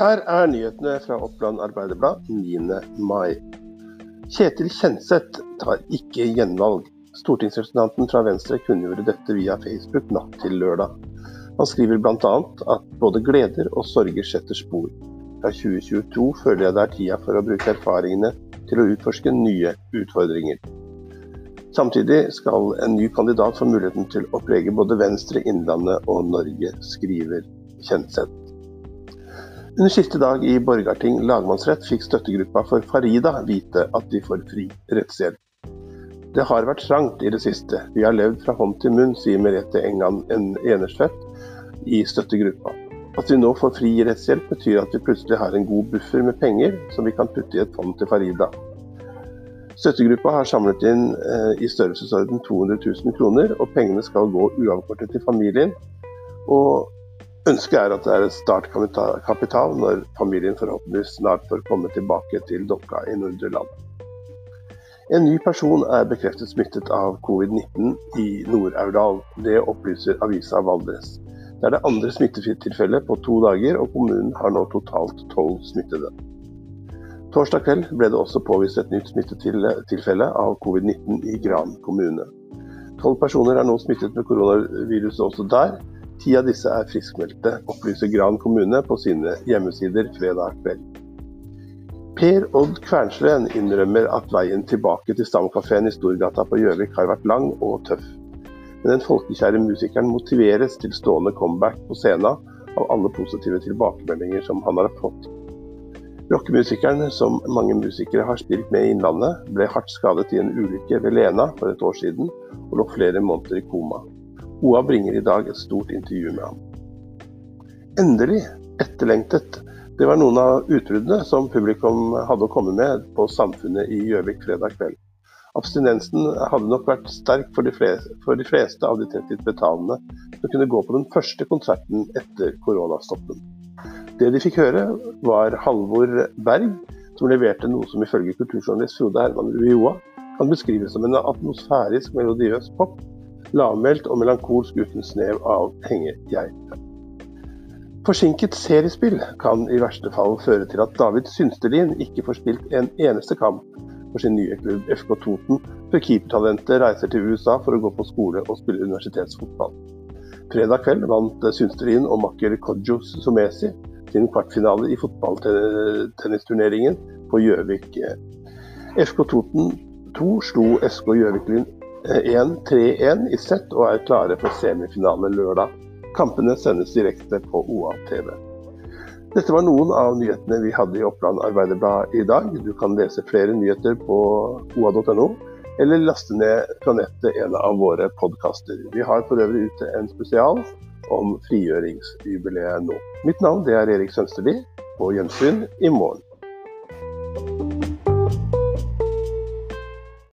Her er nyhetene fra Oppland Arbeiderblad 9. mai. Kjetil Kjenseth tar ikke gjenvalg. Stortingsrepresentanten fra Venstre kunngjorde dette via Facebook natt til lørdag. Han skriver bl.a. at både gleder og sorger setter spor. Fra 2022 føler jeg det er tida for å bruke erfaringene til å utforske nye utfordringer. Samtidig skal en ny kandidat få muligheten til å prege både Venstre, Innlandet og Norge, skriver Kjenseth. Under siste dag i Borgarting lagmannsrett fikk støttegruppa for Farida vite at de får fri rettshjelp. Det har vært trangt i det siste. Vi har levd fra hånd til munn, sier Merete Engan Enersvedt i støttegruppa. At vi nå får fri rettshjelp, betyr at vi plutselig har en god buffer med penger som vi kan putte i et fond til Farida. Støttegruppa har samlet inn eh, i størrelsesorden 200 000 kroner, og pengene skal gå uavkortet til familien. Og Ønsket er at det er et startkapital når familien forhåpentligvis snart får komme tilbake til Dokka i Nordre Land. En ny person er bekreftet smittet av covid-19 i Nord-Aurdal. Det opplyser avisa Valdres. Det er det andre smittetilfellet på to dager, og kommunen har nå totalt tolv smittede. Torsdag kveld ble det også påvist et nytt smittetilfelle av covid-19 i Gran kommune. Tolv personer er nå smittet med koronaviruset også der, Ti av disse er friskmeldte, opplyser Gran kommune på sine hjemmesider fredag kveld. Per Odd Kvernsveen innrømmer at veien tilbake til Stamkafeen i Storgata på Gjøvik har vært lang og tøff. Men den folkekjære musikeren motiveres til stående comeback på scenen av alle positive tilbakemeldinger som han har fått. Rockemusikeren, som mange musikere har spilt med i Innlandet, ble hardt skadet i en ulykke ved Lena for et år siden, og lå flere måneder i koma. OA bringer i dag et stort intervju med ham. Endelig, etterlengtet. Det var noen av utbruddene som publikum hadde å komme med på Samfunnet i Gjøvik fredag kveld. Abstinensen hadde nok vært sterk for de, fleste, for de fleste av de 30 betalende som kunne gå på den første konserten etter koronastoppen. Det de fikk høre, var Halvor Berg, som leverte noe som ifølge kulturjournalist Frode Herman Uioa kan beskrives som en atmosfærisk, melodiøs pop lavmælt og melankolsk uten snev av hengegeite. Forsinket seriespill kan i verste fall føre til at David Synstelin ikke får spilt en eneste kamp for sin nye klubb FK Toten, før keepertalentet reiser til USA for å gå på skole og spille universitetsfotball. Fredag kveld vant Synstelin og makker Kodjo Somesi sin kvartfinale i fotballtennisturneringen på Gjøvik. FK Toten 2 slo SK Gjøvik-Lyn 1-3-1 i sett og er klare for semifinale lørdag. Kampene sendes direkte på OA-TV. Dette var noen av nyhetene vi hadde i Oppland Arbeiderblad i dag. Du kan lese flere nyheter på oa.no, eller laste ned fra nettet en av våre podkaster. Vi har for øvrig ute en spesial om frigjøringsjubileet nå. Mitt navn er Erik Sønsteby. På gjensyn i morgen.